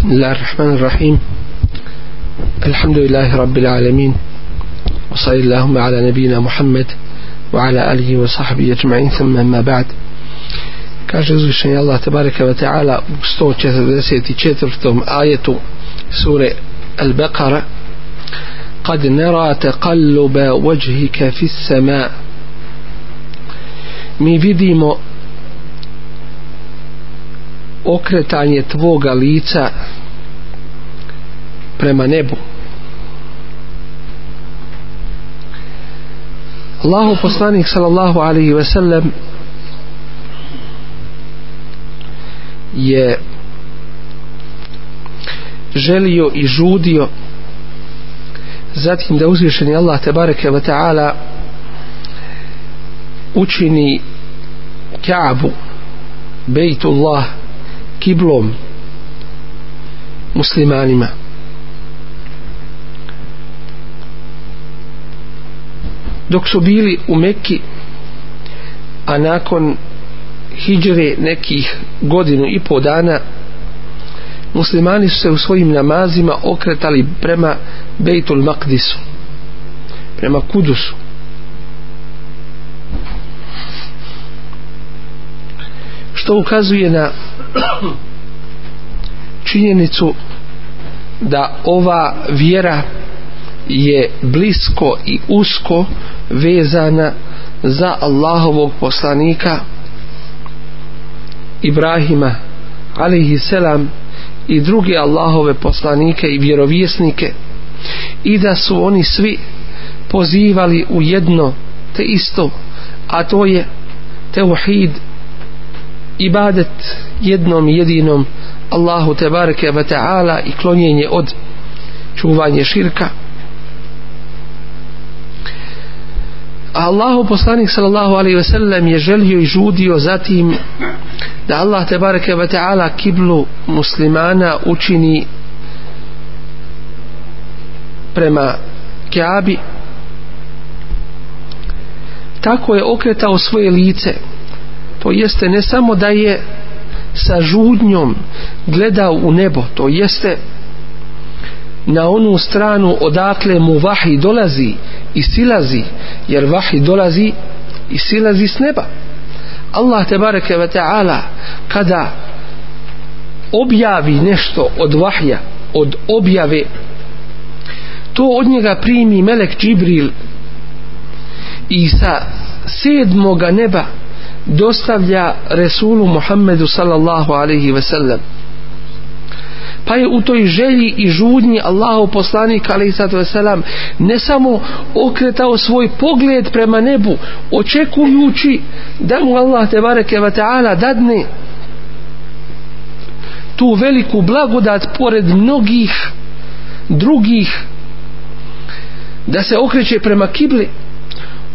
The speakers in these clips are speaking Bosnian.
بسم الله الرحمن الرحيم الحمد لله رب العالمين وصلى اللهم على نبينا محمد وعلى آله وصحبه أجمعين ثم ما بعد kaže uzvišenje Allah تبارك wa ta'ala u 144. ajetu sure al قد نرى تقلب وجهك في السماء mi vidimo okretanje tvoga lica prema nebu Allahu poslanik sallallahu alaihi ve sellem je želio i žudio zatim da uzvišeni Allah te bareke ve taala učini Ka'bu Beitullah Allah kiblom muslimanima dok su bili u Mekki a nakon hijđere nekih godinu i po dana muslimani su se u svojim namazima okretali prema Bejtul Makdisu prema Kudusu što ukazuje na činjenicu da ova vjera je blisko i usko vezana za Allahovog poslanika Ibrahima alihi selam i druge Allahove poslanike i vjerovjesnike i da su oni svi pozivali u jedno te isto a to je teuhid ibadet jednom jedinom Allahu te bareke ve taala i klonjenje od čuvanje širka a Allahu poslanik sallallahu alejhi ve sellem je želio i žudio zatim da Allah te bareke ve taala kiblu muslimana učini prema Kaabi tako je okretao svoje lice to jeste ne samo da je sa žudnjom gledao u nebo to jeste na onu stranu odatle mu vahi dolazi i silazi jer vahi dolazi i silazi s neba Allah te bareke ve taala kada objavi nešto od vahja od objave to od njega primi melek Džibril i sa sedmoga neba dostavlja Resulu Muhammedu sallallahu alaihi ve sellem pa je u toj želji i žudnji Allahu poslanik alaihi sallatu ve sellem ne samo okretao svoj pogled prema nebu očekujući da mu Allah te bareke ve ta'ala dadne tu veliku blagodat pored mnogih drugih da se okreće prema kibli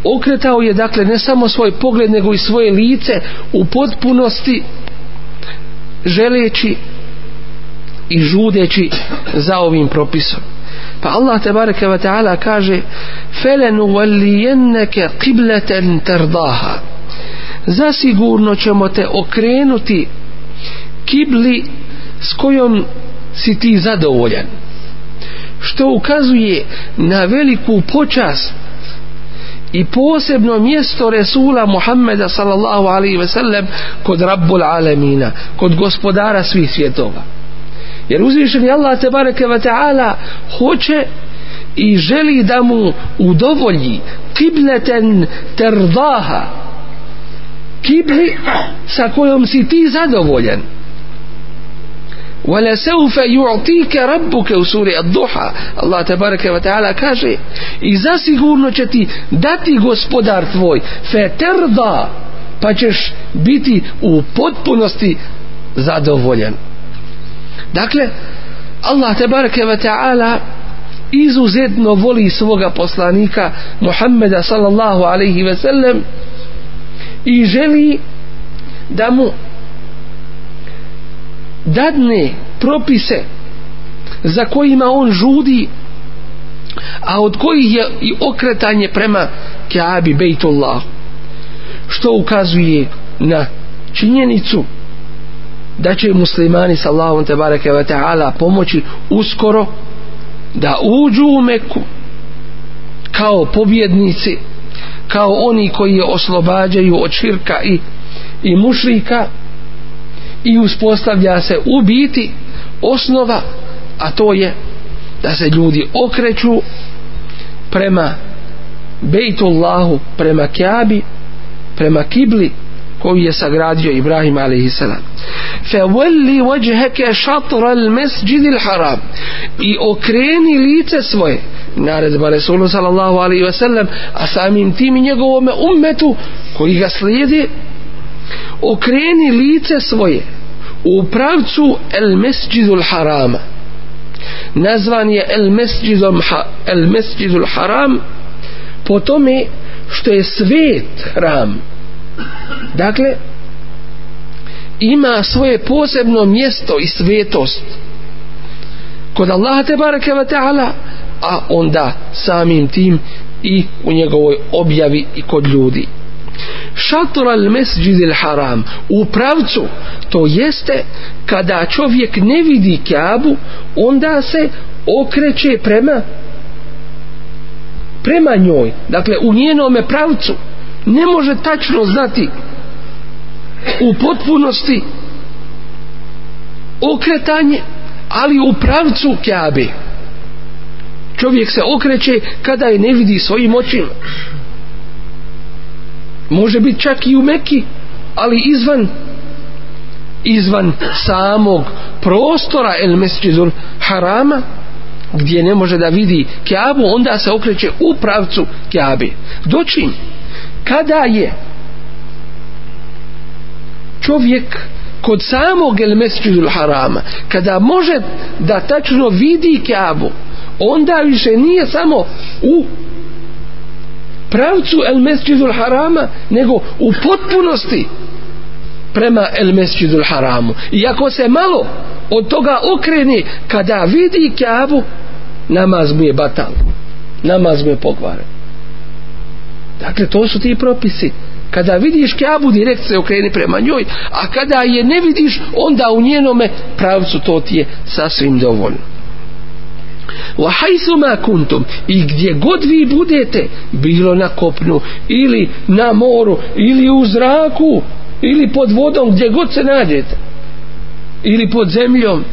okretao je dakle ne samo svoj pogled nego i svoje lice u potpunosti želeći i žudeći za ovim propisom pa Allah te bareke ve taala kaže felenu walliyannaka qiblatan tardaha za sigurno ćemo te okrenuti kibli s kojom si ti zadovoljan što ukazuje na veliku počast i posebno mjesto Resula Muhammeda sallallahu alaihi ve sellem kod Rabbul Alemina kod gospodara svih svjetova jer uzvišeni Allah te bareke ve taala hoće i želi da mu udovolji kibleten terdaha kibli sa kojom si ti zadovoljen wala sawfa yu'tika rabbuka usuri ad-duha Allah tebareke ve taala kaže i za sigurno će ti dati gospodar tvoj fetrda pa ćeš biti u potpunosti zadovoljan dakle Allah tebareke ve taala izuzetno voli svoga poslanika Muhammeda sallallahu alejhi ve sellem i želi da mu dadne propise za kojima on žudi a od kojih je i okretanje prema Kaabi Bejtullah što ukazuje na činjenicu da će muslimani sa Allahom te bareke ve taala pomoći uskoro da uđu u Meku kao pobjednici kao oni koji je oslobađaju od širka i i mušrika i uspostavlja se u biti osnova a to je da se ljudi okreću prema Bejtullahu prema Kjabi prema Kibli koju je sagradio Ibrahim a.s. فَوَلِّ وَجْهَكَ شَطْرَ الْمَسْجِدِ الْحَرَابِ i okreni lice svoje naredba Resulu sallallahu alaihi ve sellem a samim tim i njegovome ummetu koji ga slijedi okreni lice svoje u pravcu el mesđidul harama nazvan je el mesđidom el mesđidul haram po tome što je svet hram dakle ima svoje posebno mjesto i svetost kod Allaha te bareke ve taala a onda samim tim i u njegovoj objavi i kod ljudi šatra al mesjid il haram u pravcu to jeste kada čovjek ne vidi kjabu onda se okreće prema prema njoj dakle u njenome pravcu ne može tačno znati u potpunosti okretanje ali u pravcu kjabe čovjek se okreće kada je ne vidi svojim očima može biti čak i u Meki ali izvan izvan samog prostora El Mesjidul Harama gdje ne može da vidi Kjabu onda se okreće u pravcu Kjabe dočin kada je čovjek kod samog El Mesjidul Harama kada može da tačno vidi Kjabu onda više nije samo u pravcu El Mesjidul Harama nego u potpunosti prema El Mesjidul Haramu i ako se malo od toga okreni kada vidi Kjavu namaz mu je batal namaz mu je pokvaren dakle to su ti propisi kada vidiš Kjavu direkt se okreni prema njoj a kada je ne vidiš onda u njenome pravcu to ti je sasvim dovoljno wa haythu ma kuntum i gdje god vi budete bilo na kopnu ili na moru ili u zraku ili pod vodom gdje god se nađete ili pod zemljom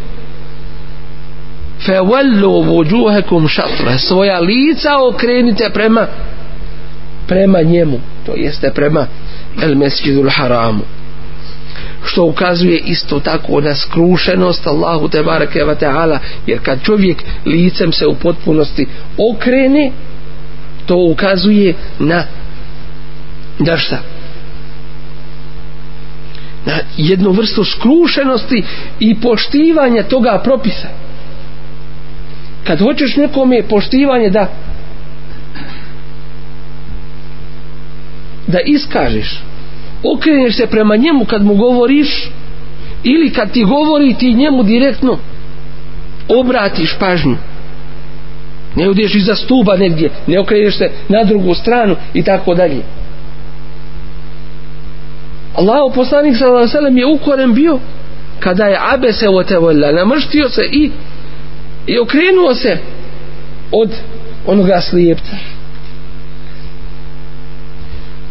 fa wallu wujuhakum shatra svoja lica okrenite prema prema njemu to jeste prema el mesjidul haramu što ukazuje isto tako na skrušenost Allahu te bareke ve taala jer kad čovjek licem se u potpunosti okrene to ukazuje na da šta na jednu vrstu skrušenosti i poštivanja toga propisa kad hoćeš nekome poštivanje da da iskažeš okreneš se prema njemu kad mu govoriš ili kad ti govori ti njemu direktno obratiš pažnju ne udeš iza stuba negdje ne okreneš se na drugu stranu i tako dalje Allah poslanik sallam je ukoren bio kada je abe se o te volja namrštio se i i okrenuo se od onoga slijepca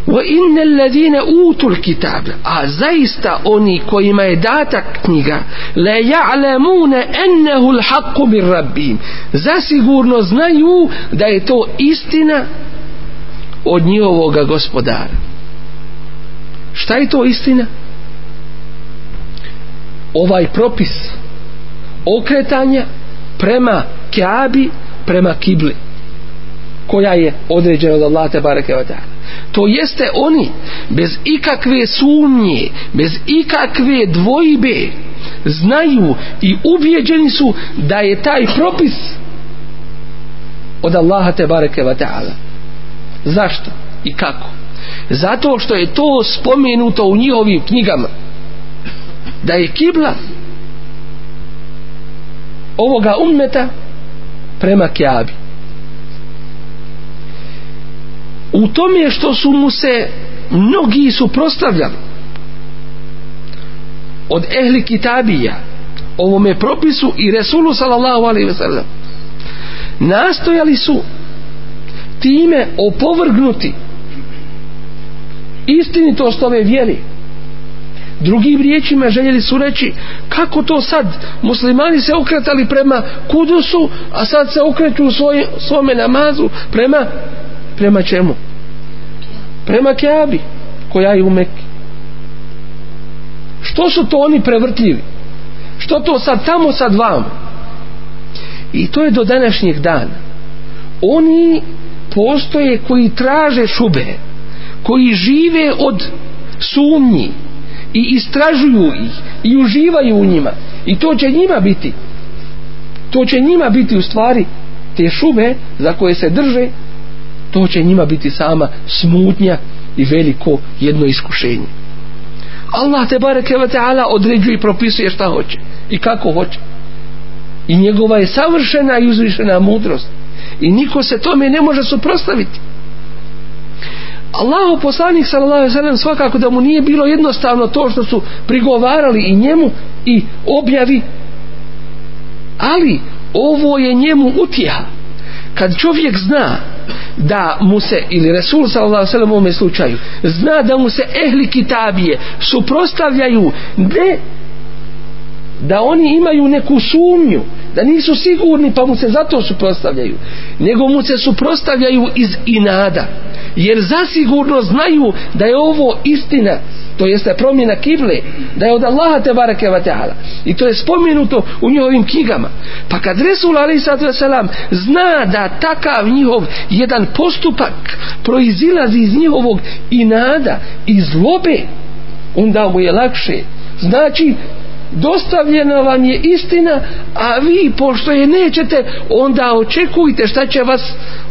wa inna alladhina utul kitab a zaista oni kojima je data knjiga la ya'lamuna annahu alhaq min rabbihim za sigurno znaju da je to istina od njihovog gospodara šta je to istina ovaj propis okretanja prema Kabi prema Kibli koja je određena od Allaha te bareke ve taala to jeste oni bez ikakve sumnje bez ikakve dvojbe znaju i ubjeđeni su da je taj propis od Allaha te bareke ve taala zašto i kako zato što je to spomenuto u njihovim knjigama da je kibla ovoga ummeta prema Kjabi u tome što su mu se mnogi suprostavljali od ehli kitabija ovome propisu i Resulu sallallahu alaihi ve sellem nastojali su time opovrgnuti istinitost ove vjeri drugim riječima željeli su reći kako to sad muslimani se okretali prema kudusu a sad se okreću u svoj, svome namazu prema prema čemu prema Keabi koja je u Mekke što su to oni prevrtljivi što to sad tamo sad vam i to je do današnjih dana oni postoje koji traže šube koji žive od sumnji i istražuju ih i uživaju u njima i to će njima biti to će njima biti u stvari te šube za koje se drže to će njima biti sama smutnja i veliko jedno iskušenje Allah te bareke ve taala određuje i propisuje šta hoće i kako hoće i njegova je savršena i uzvišena mudrost i niko se tome ne može suprotstaviti Allahu poslanik sallallahu alejhi ve sellem svakako da mu nije bilo jednostavno to što su prigovarali i njemu i objavi ali ovo je njemu utjeha kad čovjek zna da mu se ili Resul sallallahu alejhi ve sellem u ovom slučaju zna da mu se ehli kitabije suprotstavljaju ne da oni imaju neku sumnju da nisu sigurni pa mu se zato suprostavljaju nego mu se suprostavljaju iz inada jer zasigurno znaju da je ovo istina to jeste promjena kible da je od Allaha te bareke vateala i to je spomenuto u njihovim knjigama pa kad Resul Ali Sadu Selam zna da takav njihov jedan postupak proizilazi iz njihovog inada i zlobe onda mu je lakše znači dostavljena vam je istina a vi pošto je nećete onda očekujte šta će vas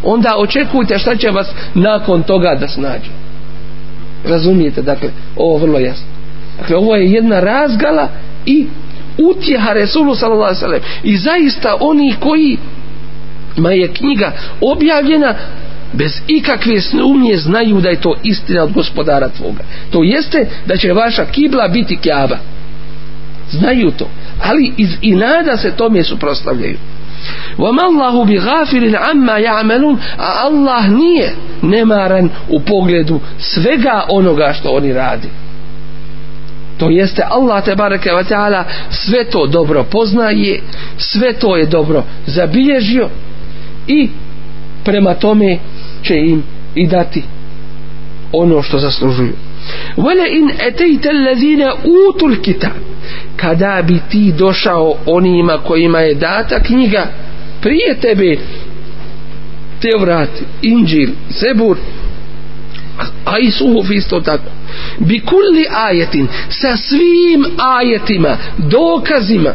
onda očekujte šta će vas nakon toga da snađu razumijete dakle ovo vrlo jasno dakle ovo je jedna razgala i utjeha Resulu sallallahu i zaista oni koji ma je knjiga objavljena bez ikakve snumnje znaju da je to istina od gospodara tvoga to jeste da će vaša kibla biti kjaba znaju to ali iz inada se tome suprostavljaju وَمَا اللَّهُ بِغَافِرٍ عَمَّا يَعْمَلُونَ a Allah nije nemaran u pogledu svega onoga što oni radi to jeste Allah te bareke ve taala sve to dobro poznaje sve to je dobro zabilježio i prema tome će im i dati ono što zaslužuju وَلَئِنْ أَتَيْتَ الَّذِينَ أُوتُوا الْكِتَابَ kada bi ti došao onima kojima je data knjiga prije tebe Tevrat, Inđil, Zebur a i suhuf isto tako bi kulli ajetin sa svim ajetima dokazima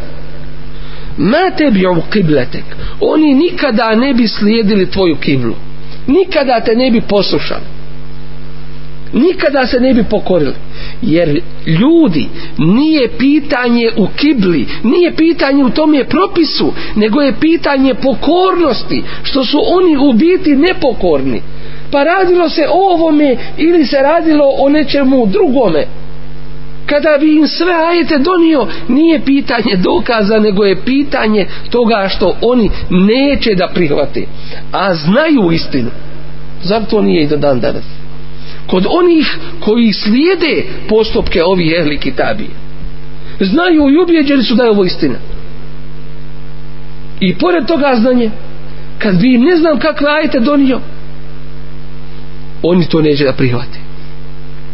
ma tebi ovu kibletek oni nikada ne bi slijedili tvoju kiblu nikada te ne bi poslušali nikada se ne bi pokorili jer ljudi nije pitanje u kibli nije pitanje u tom je propisu nego je pitanje pokornosti što su oni u biti nepokorni pa radilo se o ovome ili se radilo o nečemu drugome kada bi im sve ajete donio nije pitanje dokaza nego je pitanje toga što oni neće da prihvate a znaju istinu zar to nije i do dan danas kod onih koji slijede postupke ovih ehli kitabije znaju i ubjeđeni su da je ovo istina i pored toga znanje kad bi im ne znam kakve ajete donio oni to neće da prihvate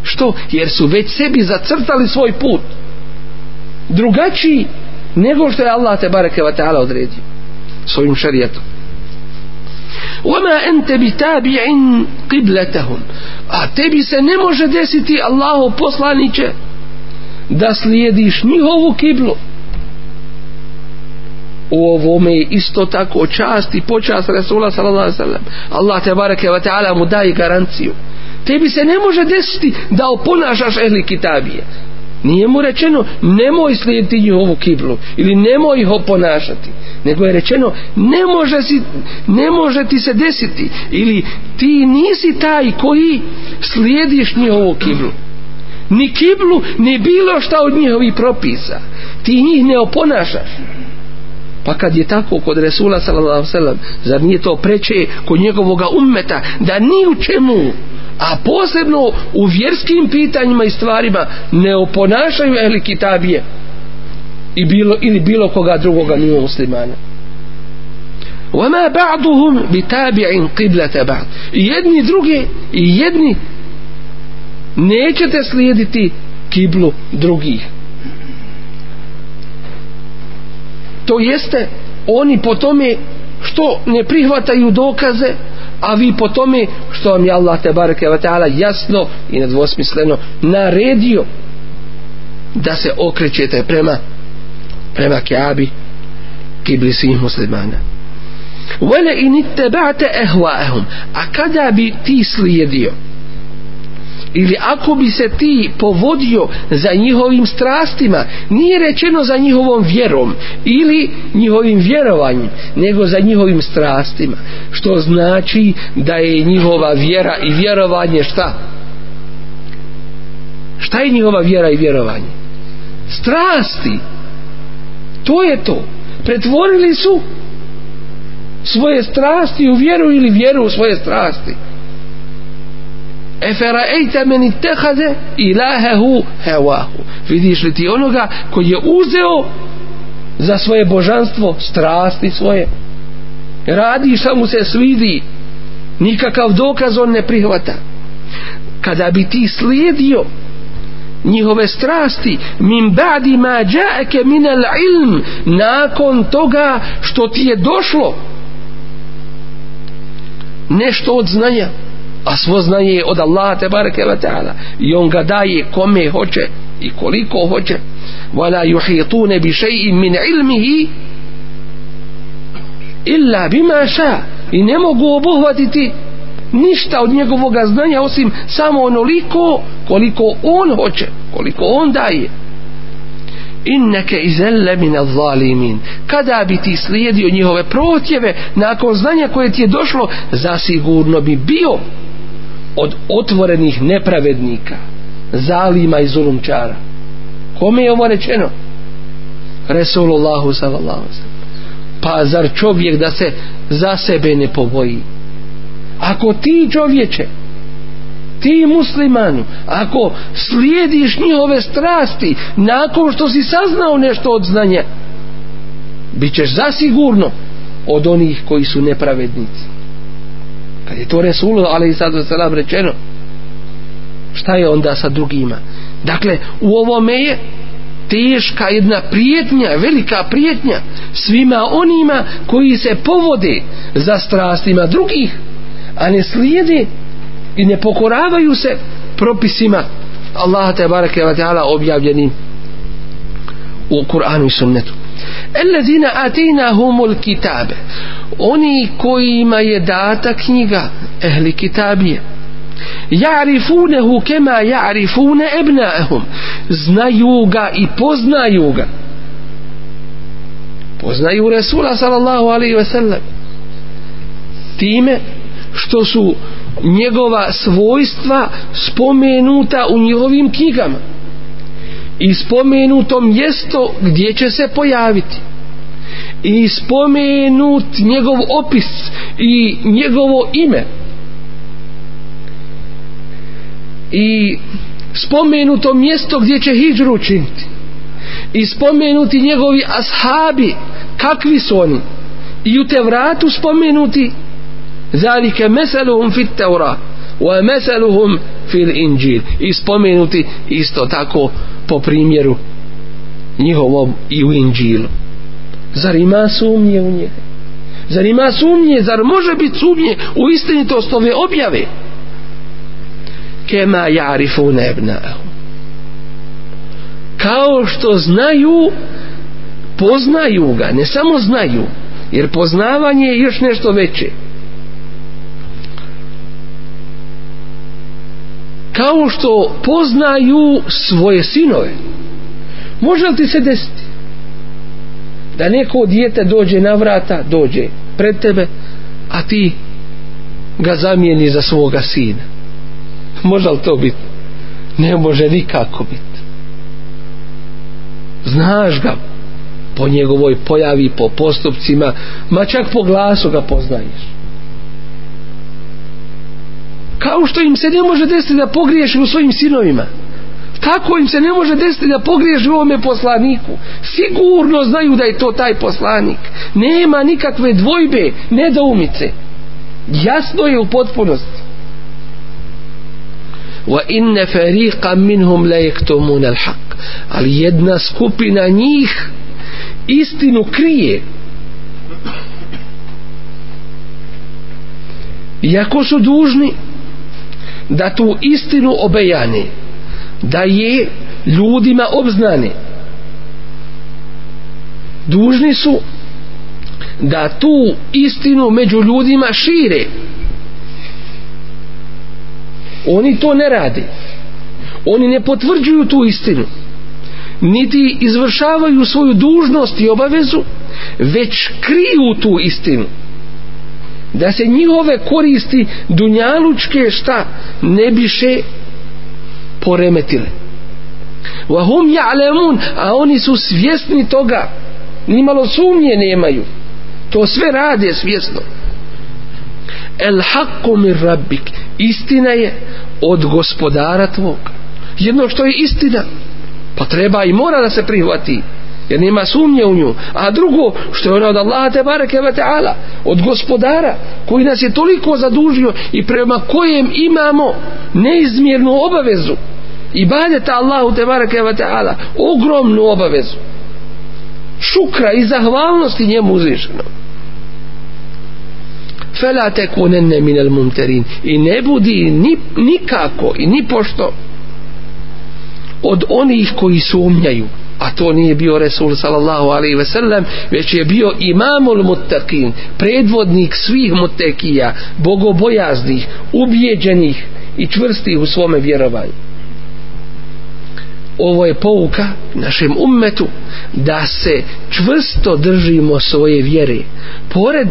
što? jer su već sebi zacrtali svoj put drugačiji nego što je Allah te bareke vata'ala odredio svojim šarijetom وَمَا أَنْتَ بِتَابِعٍ قِبْلَتَهُمْ A tebi se ne može desiti, Allaho poslaniće, da slijediš njihovu kiblu. U ovome je isto tako čast i počast Rasula sallallahu alaihi sallam. Allah te barake wa ta'ala mu daje garanciju. Tebi se ne može desiti da oponašaš ehli kitabije. Nije mu rečeno nemoj slijediti njihovu kiblu ili nemoj ih oponašati. Nego je rečeno ne može, si, ne može ti se desiti ili ti nisi taj koji slijediš njihovu kiblu. Ni kiblu, ni bilo šta od njihovih propisa. Ti njih ne oponašaš. Pa kad je tako kod Resula sallallahu alejhi ve sellem, zar nije to preče kod njegovog ummeta da ni u čemu a posebno u vjerskim pitanjima i stvarima ne oponašaju ehli kitabije i bilo, ili bilo koga drugoga nije muslimana وما بعضهم بتابع قبلة بعض jedni drugi i jedni nećete slijediti kiblu drugih to jeste oni po tome što ne prihvataju dokaze a vi po tome što vam je Allah tebareke ve taala jasno i nedvosmisleno naredio da se okrećete prema prema Kaabi kibli svih muslimana وَلَئِنِ اتَّبَعْتَ أَهْوَاءَهُمْ A kada bi ti slijedio ili ako bi se ti povodio za njihovim strastima, nije rečeno za njihovom vjerom ili njihovim vjerovanjem, nego za njihovim strastima, što znači da je njihova vjera i vjerovanje šta? Šta je njihova vjera i vjerovanje? Strasti. To je to. Pretvorili su svoje strasti u vjeru ili vjeru u svoje strasti. Eferaejta meni tehaze ilahehu hevahu. Vidiš li ti onoga koji je uzeo za svoje božanstvo, strasti svoje. Radi šta mu se svidi. Nikakav dokaz on ne prihvata. Kada bi ti slijedio njihove strasti min ba'di ma ja'ake min al-ilm nakon toga što ti je došlo nešto od znanja a svo znanje je od Allaha te bareke ve taala i on ga daje kome hoće i koliko hoće wala yuhituna bi shay'in min ilmihi illa bima sha i ne mogu obuhvatiti ništa od njegovoga znanja osim samo onoliko koliko on hoće koliko on daje innaka izalla min adh-dhalimin kada bi ti slijedio njihove protjeve nakon znanja koje ti je došlo za sigurno bi bio od otvorenih nepravednika zalima i zulumčara kome je ovo rečeno Resulullahu sallallahu pa zar čovjek da se za sebe ne poboji ako ti čovječe ti musliman ako slijediš njihove strasti nakon što si saznao nešto od znanja bit ćeš zasigurno od onih koji su nepravednici Kad je to Resulu, ali i sad se nam rečeno, šta je onda sa drugima? Dakle, u ovome je teška jedna prijetnja, velika prijetnja svima onima koji se povode za strastima drugih, a ne slijede i ne pokoravaju se propisima Allaha te barake wa ta'ala objavljenim u Kur'anu i sunnetu. Ellezina atina humul kitabe. Oni kojima je data knjiga, ehli kitabije. Ja'rifunehu kema ja'rifune ebna'ehum. Znaju ga i poznaju ga. Poznaju Resula sallallahu alaihi ve sellem. Time što su njegova svojstva spomenuta u njihovim knjigama ispomenuto mjesto gdje će se pojaviti i spomenut njegov opis i njegovo ime i spomenuto mjesto gdje će hijđru učiniti i spomenuti njegovi ashabi kakvi su oni i u te vratu spomenuti zalike meseluhum fit teura wa meseluhum fil inđil i spomenuti isto tako po primjeru njihovom i u Inđilu zar ima sumnje u nje zar ima sumnje zar može biti sumnje u istinitost ove objave kema jarifu nebna kao što znaju poznaju ga ne samo znaju jer poznavanje je još nešto veće kao što poznaju svoje sinove može li ti se desiti da neko dijete dođe na vrata dođe pred tebe a ti ga zamijeni za svoga sina može li to biti ne može nikako biti znaš ga po njegovoj pojavi po postupcima ma čak po glasu ga poznaješ kao što im se ne može desiti da pogriješi u svojim sinovima tako im se ne može desiti da pogriješi u ovome poslaniku sigurno znaju da je to taj poslanik nema nikakve dvojbe nedoumice jasno je u potpunosti wa inna fariqan minhum la yaktumun al-haq ali jedna skupina njih istinu krije iako su dužni da tu istinu obejane da je ljudima obznane dužni su da tu istinu među ljudima šire oni to ne radi oni ne potvrđuju tu istinu niti izvršavaju svoju dužnost i obavezu već kriju tu istinu da se njihove koristi dunjalučke šta ne biše poremetile wa hum ja'lamun a oni su svjesni toga nimalo sumnje nemaju to sve rade svjesno el haqqu min rabbik istina je od gospodara tvog jedno što je istina pa treba i mora da se prihvati jer nema sumnje u nju a drugo što je ona od Allaha te bareke ve taala od gospodara koji nas je toliko zadužio i prema kojem imamo neizmjernu obavezu i badeta Allahu te bareke ve taala ogromnu obavezu šukra i zahvalnosti njemu uzvišenom fela tekunenne minel mumterin i ne budi ni, nikako i ni pošto od onih koji sumnjaju a to nije bio Resul sallallahu alaihi ve sellem već je bio imamul mutakin predvodnik svih mutekija bogobojaznih ubjeđenih i čvrstih u svome vjerovanju ovo je pouka našem ummetu da se čvrsto držimo svoje vjere pored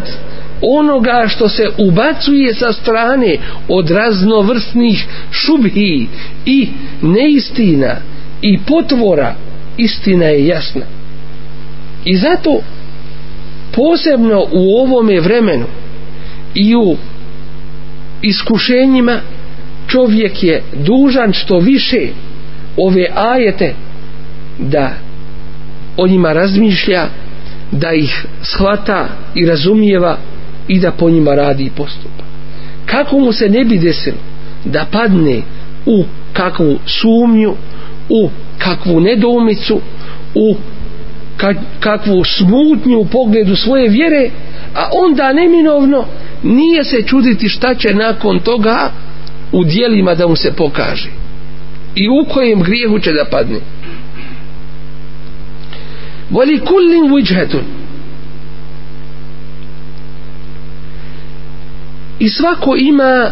onoga što se ubacuje sa strane od raznovrsnih šubhi i neistina i potvora istina je jasna i zato posebno u ovome vremenu i u iskušenjima čovjek je dužan što više ove ajete da o njima razmišlja da ih shvata i razumijeva i da po njima radi i postupa kako mu se ne bi desilo da padne u kakvu sumnju u kakvu nedoumicu u kakvu smutnju u pogledu svoje vjere a onda neminovno nije se čuditi šta će nakon toga u dijelima da mu se pokaže i u kojem grijehu će da padne voli kullin vijhetun i svako ima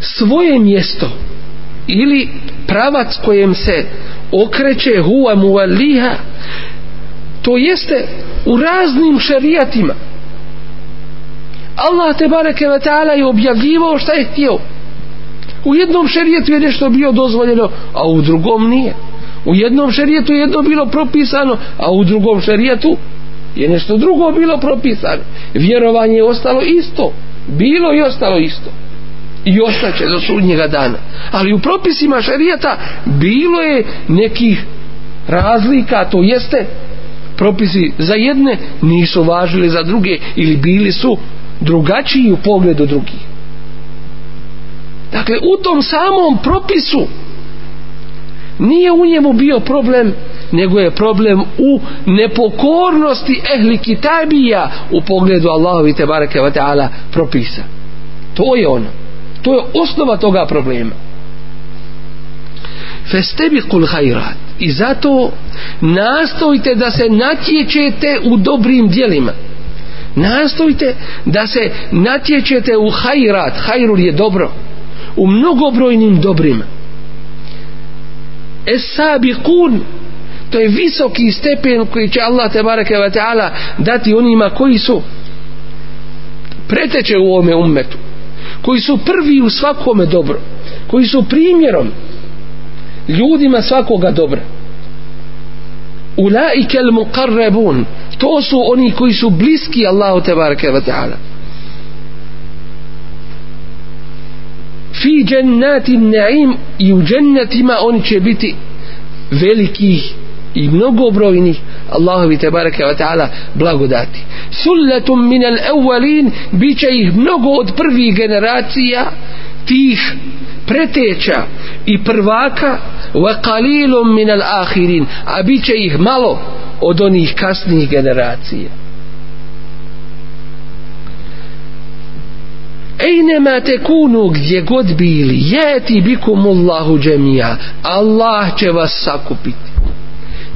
svoje mjesto ili pravac kojem se okreće huwa muwalliha to jeste u raznim šerijatima Allah te bareke ve taala je objavljivao šta je htio u jednom šerijetu je nešto bio dozvoljeno a u drugom nije u jednom šerijetu je jedno bilo propisano a u drugom šerijetu je nešto drugo bilo propisano vjerovanje je ostalo isto bilo i ostalo isto i ostaće do sudnjega dana ali u propisima šarijata bilo je nekih razlika to jeste propisi za jedne nisu važili za druge ili bili su drugačiji u pogledu drugih dakle u tom samom propisu nije u njemu bio problem nego je problem u nepokornosti ehli kitabija u pogledu Allahovi te barake propisa to je ono to je osnova toga problema festebi kul hajrat i zato nastojte da se natječete u dobrim dijelima nastojte da se natječete u hajrat hajrul je dobro u mnogobrojnim dobrima es sabi kun to je visoki stepen koji će Allah te bareke ve taala dati onima koji su preteče u ovome ummetu koji su prvi u svakome dobro koji su primjerom ljudima svakoga dobra ulaike al muqarrabun to su oni koji su bliski Allahu tebareke ve taala fi jannatin na'im yujannati ma oni će biti velikih i mnogo brojnih Allahovi te bareke ve taala blagodati sulatum min al awwalin biće ih mnogo od prvih generacija tih preteća i prvaka wa qalilum min al akhirin a biće ih malo od onih kasnih generacija Ejnema te kunu gdje god bili, jeti bikum Allahu džemija, Allah će vas sakupiti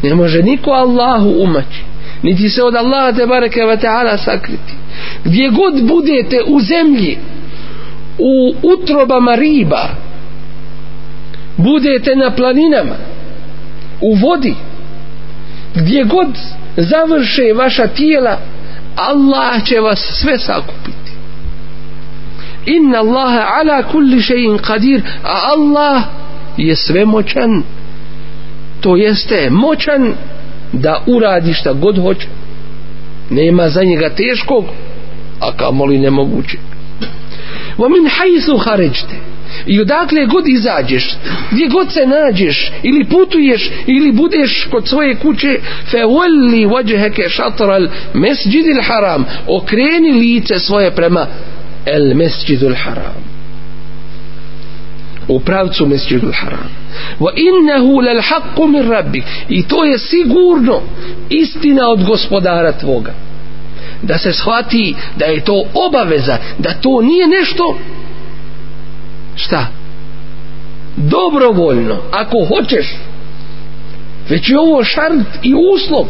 ne može niko Allahu umaći niti se od Allaha te bareke ve taala sakriti gdje god budete u zemlji u utrobama riba budete na planinama u vodi gdje god završe vaša tijela Allah će vas sve sakupiti inna Allaha ala kulli še'in qadir a Allah je svemoćan moćan to jeste moćan da uradi šta god hoće nema za njega teškog a kamoli nemoguće wa min hajsu haređte i odakle god izađeš gdje god se nađeš ili putuješ ili budeš kod svoje kuće fe volli vađeheke šatral mesđidil haram okreni lice svoje prema el mesđidil haram u pravcu mesjidul haram wa innehu lal haqqu min rabbi i to je sigurno istina od gospodara tvoga da se shvati da je to obaveza da to nije nešto šta dobrovoljno ako hoćeš već je ovo šart i uslov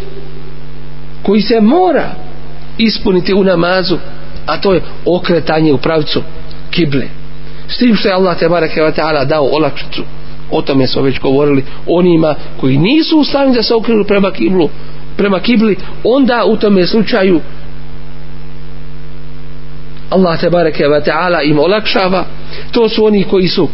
koji se mora ispuniti u namazu a to je okretanje u pravcu kible S tim što je Allah te bareke ve taala dao olakšicu. O tome smo već govorili onima koji nisu u stanju da se okrenu prema kiblu, prema kibli, onda u tome slučaju Allah te bareke ve taala im olakšava. To su oni koji su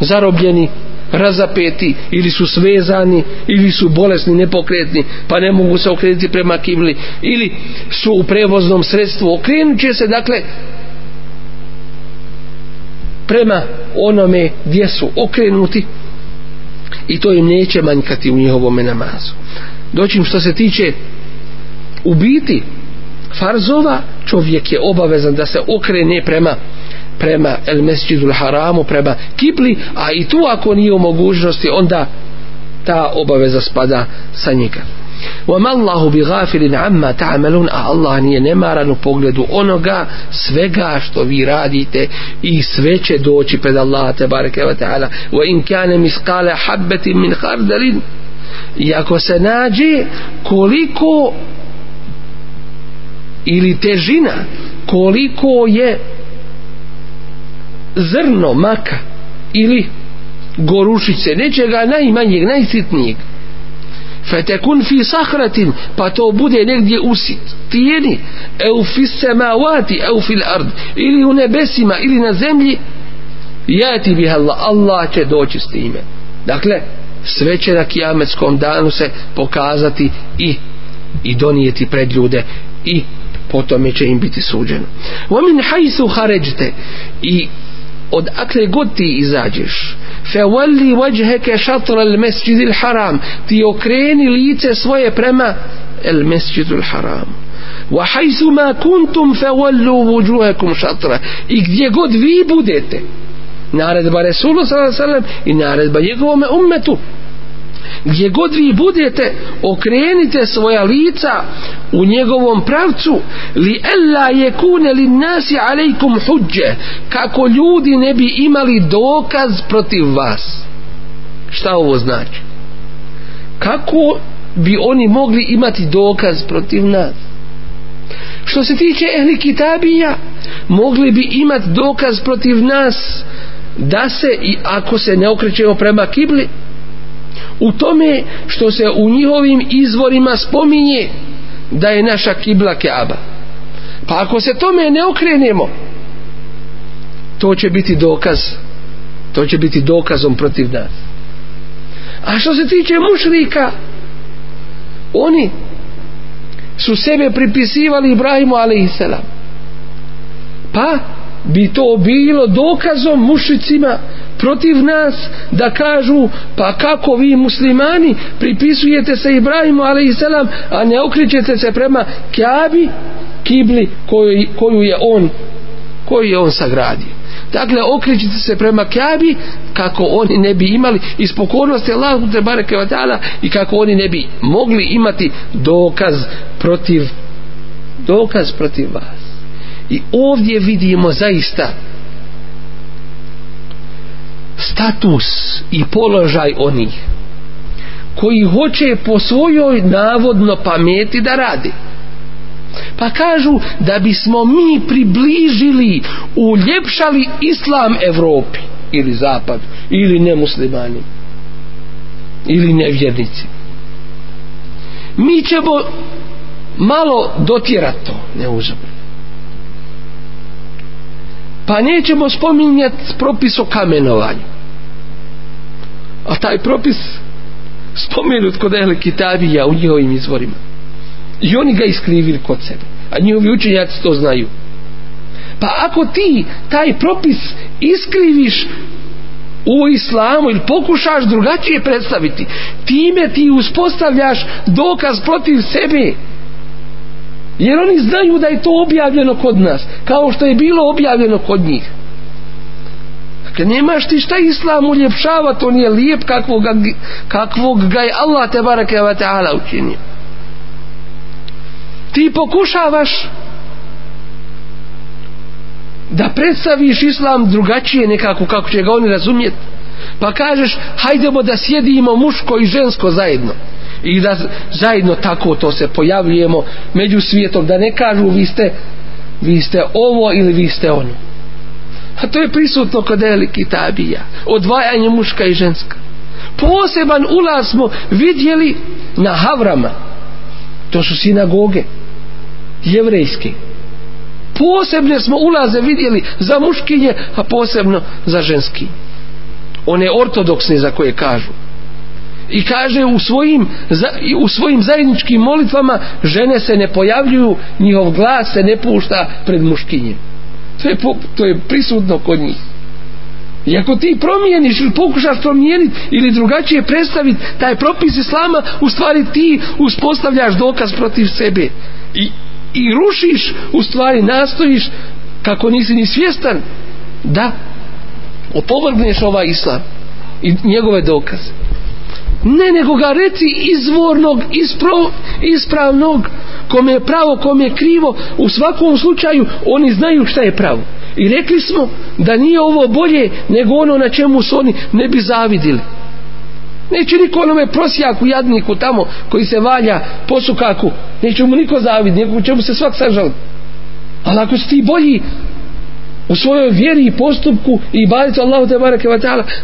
zarobljeni, razapeti ili su svezani ili su bolesni, nepokretni pa ne mogu se okrenuti prema kibli ili su u prevoznom sredstvu okrenut će se dakle prema onome gdje su okrenuti i to im neće manjkati u njihovome namazu doćim što se tiče u biti farzova čovjek je obavezan da se okrene prema prema El Mesjidul Haramu prema Kipli a i tu ako nije u mogućnosti onda ta obaveza spada sa njega وما الله بغافل عما تعملون a Allah nije nemaran u pogledu onoga svega što vi radite i sve će doći pred Allah te bareke ve taala wa in kana misqala habatin min khardal iako se nađe koliko ili težina koliko je zrno maka ili gorušice nečega najmanjeg najsitnijeg fetekun fi sahratin pa to bude negdje u stijeni eu fi semavati eu fil ard ili u nebesima ili na zemlji ja ti bih Allah Allah će doći s time dakle sve će na kijametskom danu se pokazati i i donijeti pred ljude i potom će im biti suđeno. Vomin hajsu haređte i od akle god ti izađeš fevalli vajheke šatr al mesjidil haram ti okreni lice svoje prema al mesjidil haram wa hajsu ma kuntum fevallu vujuhekum šatra i gdje god vi budete naredba Resulu sallallahu alaihi wasallam i naredba njegovome ummetu gdje god vi budete okrenite svoja lica u njegovom pravcu li ella je kune li nasi alejkum huđe kako ljudi ne bi imali dokaz protiv vas šta ovo znači kako bi oni mogli imati dokaz protiv nas što se tiče ehli kitabija mogli bi imati dokaz protiv nas da se i ako se ne okrećemo prema kibli u tome što se u njihovim izvorima spominje da je naša kibla Keaba. Pa ako se tome ne okrenemo, to će biti dokaz, to će biti dokazom protiv nas. A što se tiče mušrika, oni su sebe pripisivali Ibrahimu a.s. Pa bi to bilo dokazom mušicima protiv nas da kažu pa kako vi muslimani pripisujete se Ibrahimu ali i selam a ne okrićete se prema Kjabi kibli koju, koju je on koju je on sagradio dakle okrićete se prema Kjabi kako oni ne bi imali iz pokornosti Allahu te bareke i kako oni ne bi mogli imati dokaz protiv dokaz protiv vas i ovdje vidimo zaista status i položaj onih koji hoće po svojoj navodno pameti da radi pa kažu da bismo mi približili uljepšali islam Evropi ili zapad ili nemuslimani ili nevjernici mi ćemo malo dotjerati to ne uzme pa nećemo spominjati propis o kamenovanju a taj propis spomenut kod Ehle Kitabija u njihovim izvorima i oni ga iskrivili kod sebe a njihovi učenjaci to znaju pa ako ti taj propis iskriviš u islamu ili pokušaš drugačije predstaviti time ti uspostavljaš dokaz protiv sebe jer oni znaju da je to objavljeno kod nas kao što je bilo objavljeno kod njih Kad nemaš ti šta islam uljepšava, to nije lijep kakvog, kakvog ga je Allah te barake wa ta'ala učinio. Ti pokušavaš da predstaviš islam drugačije nekako kako će ga oni razumjeti. Pa kažeš, hajdemo da sjedimo muško i žensko zajedno i da zajedno tako to se pojavljujemo među svijetom da ne kažu vi ste vi ste ovo ili vi ste ono a to je prisutno kod eliki tabija odvajanje muška i ženska poseban ulaz smo vidjeli na Havrama to su sinagoge jevrejske posebne smo ulaze vidjeli za muškinje, a posebno za ženski one ortodoksne za koje kažu i kaže u svojim u svojim zajedničkim molitvama žene se ne pojavljuju njihov glas se ne pušta pred muškinjem to je, to je prisutno kod njih i ako ti promijeniš ili pokušaš promijeniti ili drugačije predstaviti taj propis islama u stvari ti uspostavljaš dokaz protiv sebe i, i rušiš u stvari nastojiš kako nisi ni svjestan da opovrgneš ovaj islam i njegove dokaze ne nego ga reci izvornog ispro, ispravnog kom je pravo, kom je krivo u svakom slučaju oni znaju šta je pravo i rekli smo da nije ovo bolje nego ono na čemu su oni ne bi zavidili neće niko onome prosijaku jadniku tamo koji se valja po sukaku neće mu niko zavidi neko će mu se svak sažaliti ali ako si ti bolji u svojoj vjeri i postupku i balicu Allahu te barake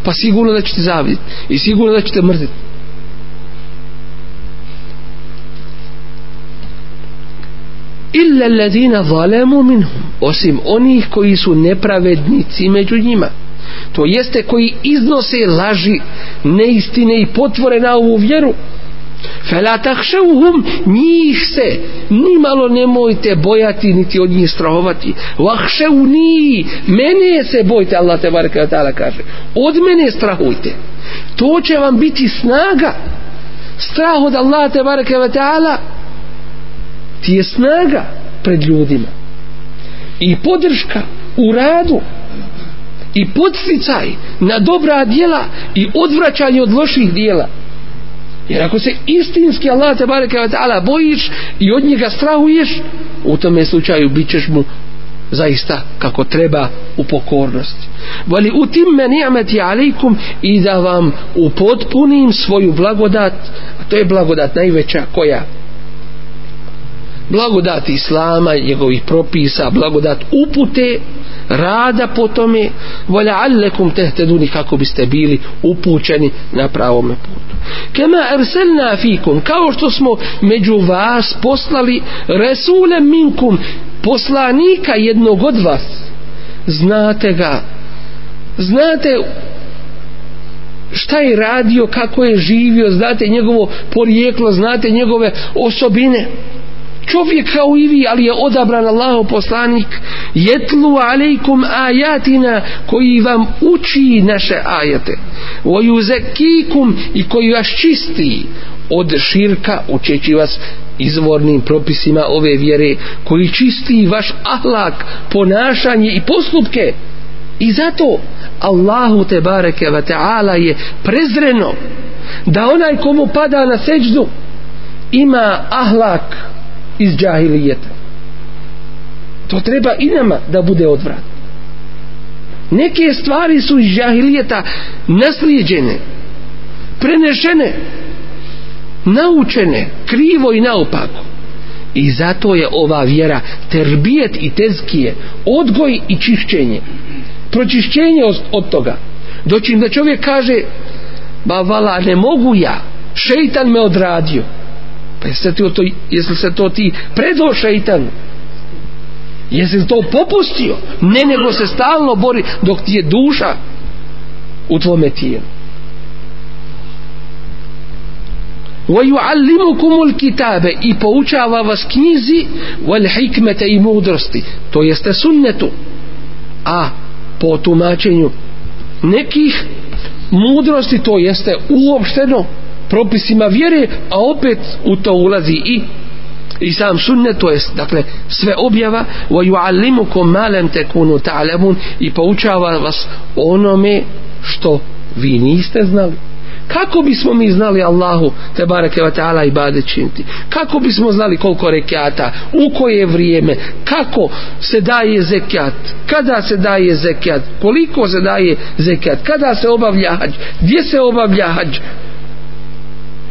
pa sigurno da će ti zavidit i sigurno da će te mrziti illa allazina zalemu minhum osim onih koji su nepravednici među njima to jeste koji iznose laži neistine i potvore na ovu vjeru fela tahšavuhum njih se nimalo nemojte bojati niti od njih strahovati vahšavuni mene se bojte Allah te baraka ta'ala kaže od mene strahujte to će vam biti snaga strah od Allah te baraka ta'ala ti je snaga pred ljudima i podrška u radu i podsticaj na dobra djela i odvraćanje od loših djela jer ako se istinski Allah te bareke ta'ala bojiš i od njega strahuješ u tome slučaju bit ćeš mu zaista kako treba u pokornosti vali u tim meni ameti alikum i da vam upotpunim svoju blagodat a to je blagodat najveća koja blagodat islama i njegovih propisa, blagodat upute, rada po tome, volja allekum tehteduni kako biste bili upućeni na pravome putu. Kema erselna fikum, kao što smo među vas poslali resule minkum, poslanika jednog od vas, znate ga, znate šta je radio, kako je živio, znate njegovo porijeklo, znate njegove osobine čovjek kao i vi, ali je odabran Allahov poslanik, jetlu alejkum ajatina koji vam uči naše ajete. Wa yuzakkikum i koji vas čisti od širka, učeći vas izvornim propisima ove vjere koji čisti vaš ahlak ponašanje i postupke i zato Allahu te bareke wa ta'ala je prezreno da onaj komu pada na seđdu ima ahlak iz džahilijeta to treba i nama da bude odvrat neke stvari su iz džahilijeta naslijeđene prenešene naučene krivo i naopako i zato je ova vjera terbijet i tezkije odgoj i čišćenje pročišćenje od toga doćim da čovjek kaže ba vala ne mogu ja šeitan me odradio pa jeste ti to jesi se to ti predo šejtan jesi to popustio ne nego se stalno bori dok ti je duša u tvome tijelu وَيُعَلِّمُكُمُ الْكِتَابَ i poučava vas knjizi وَالْحِكْمَةَ i mudrosti to jeste sunnetu a po tumačenju nekih mudrosti to jeste uopšteno propisima vjere, a opet u to ulazi i i sam sunne, to jest, dakle, sve objava, wa yu'allimukum ma lam takunu ta'lamun i poučava vas onome što vi niste znali. Kako bismo mi znali Allahu te bareke ve taala i bade činiti? Kako bismo znali koliko rekjata, u koje vrijeme, kako se daje zekjat, kada se daje zekjat, koliko se daje zekjat, kada se obavlja hađ, gdje se obavlja hađ,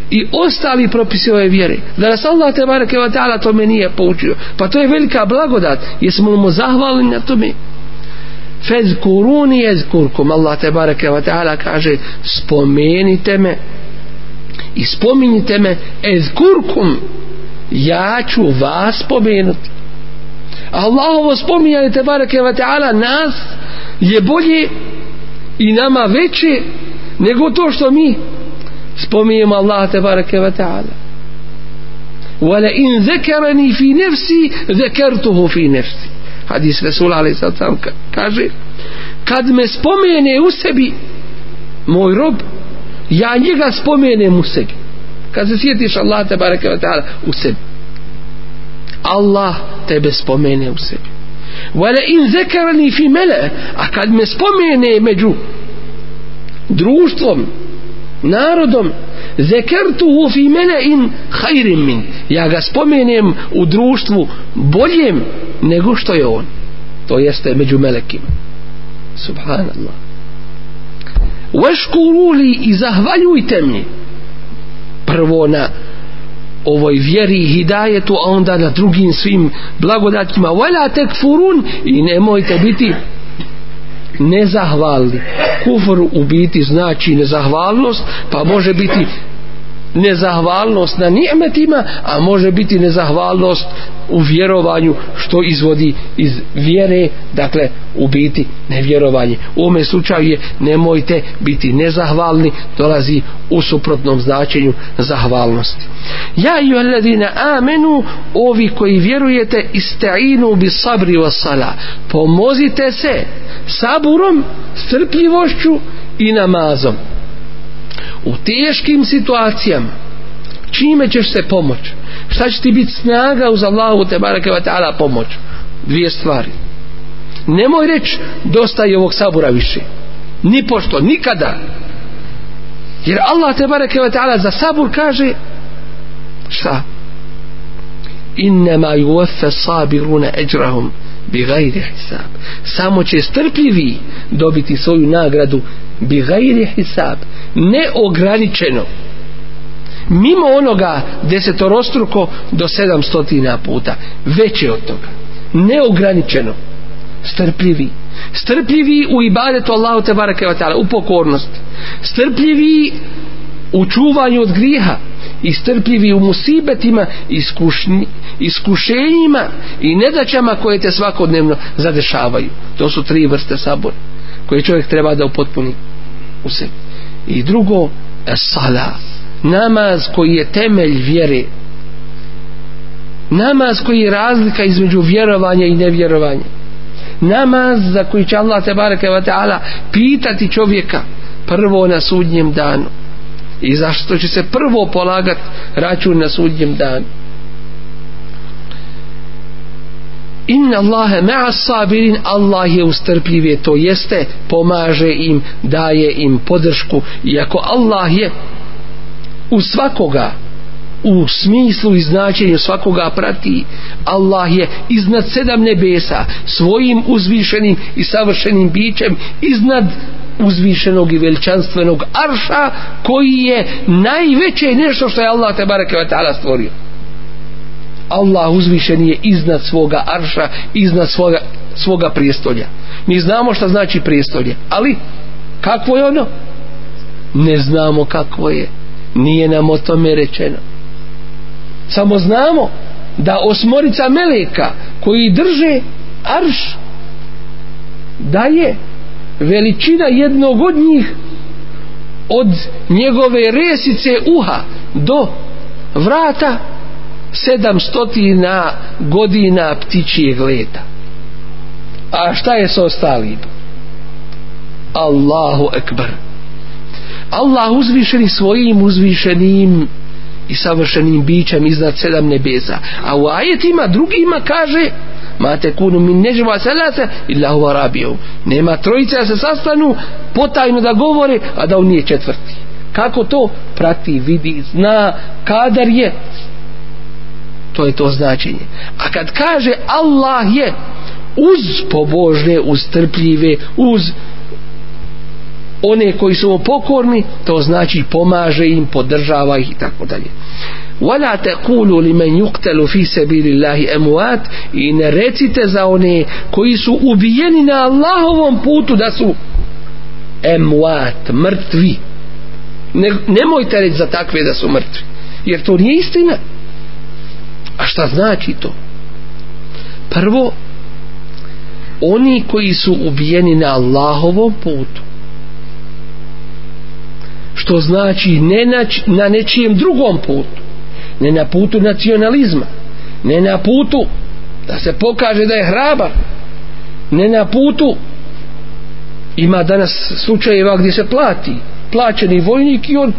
i ostali propisi ove vjere da nas Allah te bareke ve taala tome nije poučio pa to je velika blagodat jesmo mu zahvalni na tome fezkuruni jezkurkum Allah te bareke ve taala kaže spomenite me i spominjite me ezkurkum ja ću vas spomenuti Allahovo spominjanje te bareke ve taala nas je bolje i nama veće nego to što mi spominjemo Allah te bareke ve taala wala in zakarani fi nafsi zakartuhu fi nafsi hadis rasul ali sallam kaže kad me spomene u sebi moj rob ja njega spomenem u sebi kad se sjetiš Allah te bareke ve taala u sebi Allah tebe spomene u sebi wala in zakarani fi mala a kad me spomene među društvom narodom zekertu u fi mene in hajrim min ja ga spomenem u društvu boljem nego što je on to jeste među melekim subhanallah veškuruli i zahvaljujte mi prvo na ovoj vjeri i hidajetu a onda na drugim svim blagodatima wala tekfurun i nemojte biti nezahvalni. Kufr u biti znači nezahvalnost, pa može biti nezahvalnost na nijemetima, a može biti nezahvalnost u vjerovanju što izvodi iz vjere, dakle u biti nevjerovanje. U ovome slučaju je nemojte biti nezahvalni, dolazi u suprotnom značenju zahvalnosti. Ja i oledine amenu, ovi koji vjerujete, isteinu bi sabri vas sala. Pomozite se, saburom, strpljivošću i namazom. U teškim situacijama čime ćeš se pomoć? Šta će ti biti snaga uz Allahu te barake wa ta'ala pomoć? Dvije stvari. Nemoj reći dosta je ovog sabura više. Ni pošto, nikada. Jer Allah te barake wa ta'ala za sabur kaže šta? Innema juvefe sabiruna eđrahum bi gajri hisab samo će strpljivi dobiti svoju nagradu bi gajri hisab neograničeno mimo onoga desetorostruko do sedamstotina puta veće od toga neograničeno strpljivi strpljivi u ibadetu Allahu te barake u pokornost strpljivi u čuvanju od griha i strpljivi u musibetima iskušni, iskušenjima i nedaćama koje te svakodnevno zadešavaju to su tri vrste sabora koje čovjek treba da upotpuni u sebi i drugo sala namaz koji je temelj vjere namaz koji je razlika između vjerovanja i nevjerovanja namaz za koji će Allah te bareke ve taala pitati čovjeka prvo na sudnjem danu i zašto će se prvo polagat račun na sudnjem danu inna Allahe ma'a sabirin Allah je ustrpljivije to jeste pomaže im daje im podršku iako Allah je u svakoga u smislu i značenju svakoga prati Allah je iznad sedam nebesa svojim uzvišenim i savršenim bićem iznad uzvišenog i veličanstvenog arša koji je najveće nešto što je Allah te bareke ve taala stvorio Allah uzvišen je iznad svoga arša iznad svoga svoga prijestolja mi znamo šta znači prijestolje ali kakvo je ono ne znamo kakvo je nije nam o tome rečeno samo znamo da osmorica meleka koji drže arš da je veličina jednog od njih od njegove resice uha do vrata 700 godina ptičijeg leta a šta je sa ostalim Allahu ekber Allah uzvišeni svojim uzvišenim i savršenim bićem iznad sedam nebeza a u ajetima drugima kaže kaže ma tekunu min nežva selase illa huva rabiju nema trojica da se sastanu potajno da govori a da on nije četvrti kako to prati vidi zna kadar je to je to značenje a kad kaže Allah je uz pobožne uz trpljive uz one koji su mu pokorni to znači pomaže im, podržava ih i tako dalje وَلَا تَقُولُوا لِمَنْ يُقْتَلُ فِي سَبِيلِ اللَّهِ أَمُوَاتِ i ne recite za one koji su ubijeni na Allahovom putu da su emuat, mrtvi ne, nemojte reći za takve da su mrtvi jer to nije istina a šta znači to prvo oni koji su ubijeni na Allahovom putu što znači ne na, na nečijem drugom putu ne na putu nacionalizma ne na putu da se pokaže da je hrabar ne na putu ima danas slučajeva gdje se plati plaćeni vojnik i on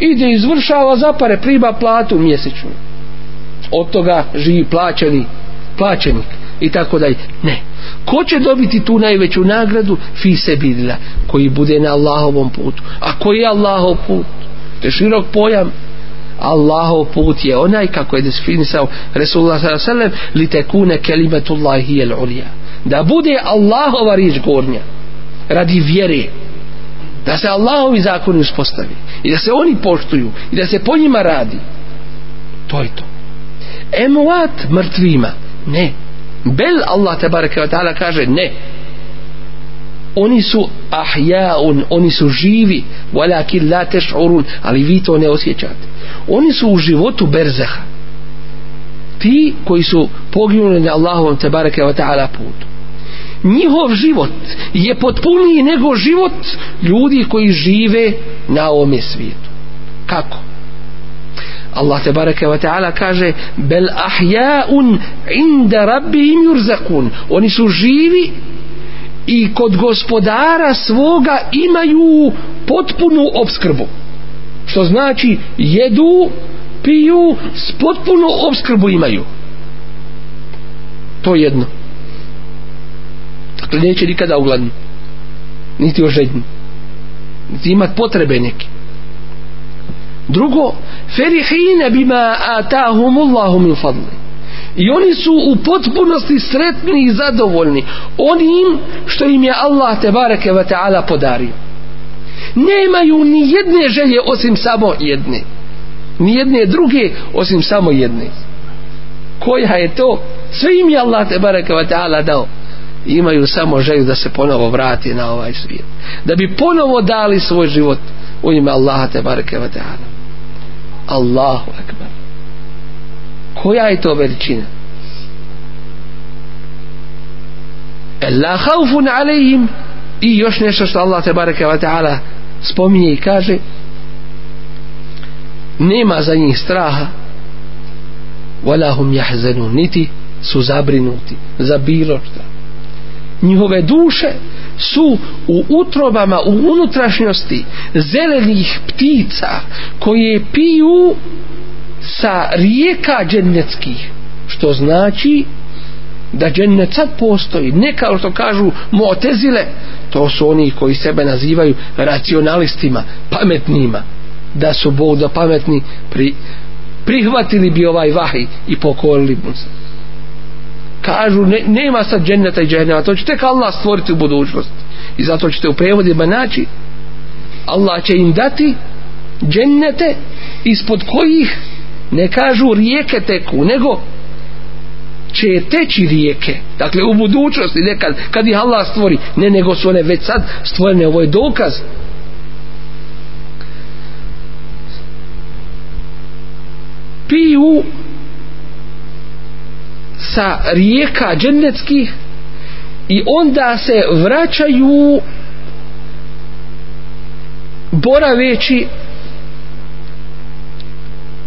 ide izvršava zapare priba platu mjesečnu od toga živi plaćeni plaćenik i tako dalje. Ne. Ko će dobiti tu najveću nagradu? Fi sebilila, koji bude na Allahovom putu. A koji je Allahov put? To je širok pojam. Allahov put je onaj kako je desfinisao Resulullah s.a.v. li tekune kelimatullahi jel ulija. Da bude Allahova riječ gornja. Radi vjere. Da se Allahovi zakoni uspostavi. I da se oni poštuju. I da se po njima radi. To je to. Emuat mrtvima. Ne. Ne bel Allah te bareke ve taala kaže ne oni su ahyaun oni su živi walakin la tash'urun ali vi to ne osjećate oni su u životu berzeha ti koji su poginuli na Allahovom te bareke ve taala putu njihov život je potpuniji nego život ljudi koji žive na ovome svijetu kako Allah te bareke ve taala kaže bel ahyaun inda rabbihim yurzakun oni su živi i kod gospodara svoga imaju potpunu obskrbu što znači jedu piju s potpunu obskrbu imaju to jedno dakle neće nikada ugladni niti ožedni niti imat potrebe neke drugo ferihine bima atahum Allahu min fadli i oni su u potpunosti sretni i zadovoljni onim što im je Allah te bareke ve taala podario nemaju ni jedne želje osim samo jedne ni jedne druge osim samo jedne koja je to sve im je Allah te bareke ve taala dao imaju samo želju da se ponovo vrati na ovaj svijet da bi ponovo dali svoj život u ime Allaha te bareke ve taala Allahu Ekber koja je to veličina Ella haufun alejim i još nešto što Allah tebareke wa ta'ala spominje i kaže nema za njih straha wala hum jahzenu niti su zabrinuti za bilo šta njihove duše su u utrobama u unutrašnjosti zelenih ptica koje piju sa rijeka dženeckih što znači da dženeca postoji ne kao što kažu motezile to su oni koji sebe nazivaju racionalistima, pametnima da su Bog da pametni pri, prihvatili bi ovaj vahi i pokorili mu se kažu ne, nema sad dženneta i džehennema to će tek Allah stvoriti u budućnosti i zato ćete u prevodima naći Allah će im dati džennete ispod kojih ne kažu rijeke teku nego će teći rijeke dakle u budućnosti nekad kad ih Allah stvori ne nego su one već sad stvorene ovo je dokaz piju sa rijeka džennetskih i onda se vraćaju boraveći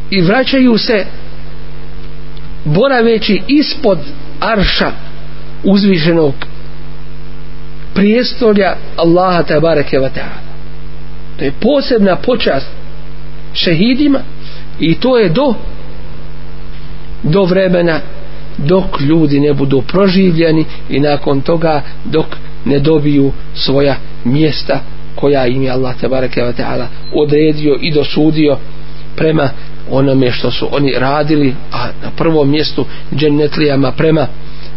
i vraćaju se boraveći ispod arša uzvišenog prijestolja Allaha tabareke wa ta'ala to je posebna počast šehidima i to je do do vremena dok ljudi ne budu proživljeni i nakon toga dok ne dobiju svoja mjesta koja im je Allah tabareke wa ta'ala odredio i dosudio prema onome što su oni radili a na prvom mjestu džennetlijama prema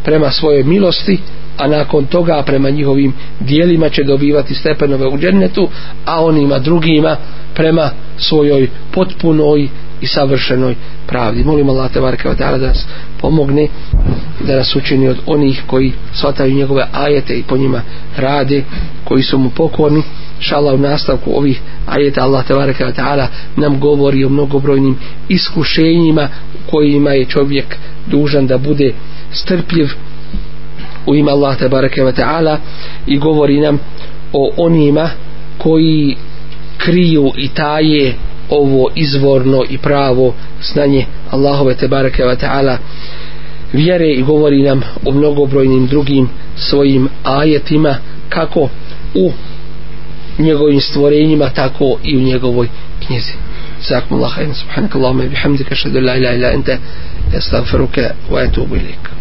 prema svoje milosti a nakon toga prema njihovim dijelima će dobivati stepenove u džennetu, a onima drugima prema svojoj potpunoj i savršenoj pravdi. Molim Allah te varke da nas pomogne da nas učini od onih koji shvataju njegove ajete i po njima rade, koji su mu pokorni. Šala u nastavku ovih ajeta Allah te varke ta'ala nam govori o mnogobrojnim iskušenjima kojima je čovjek dužan da bude strpljiv u ime Allah te bareke ve taala i govori nam o onima koji kriju i taje ovo izvorno i pravo znanje Allahove te bareke ve taala vjere i govori nam o mnogobrojnim drugim svojim ajetima kako u njegovim stvorenjima tako i u njegovoj knjizi Zakum Allah, subhanak Allahumma bihamdika, ashhadu an la ilaha illa anta, astaghfiruka wa atubu ilayk.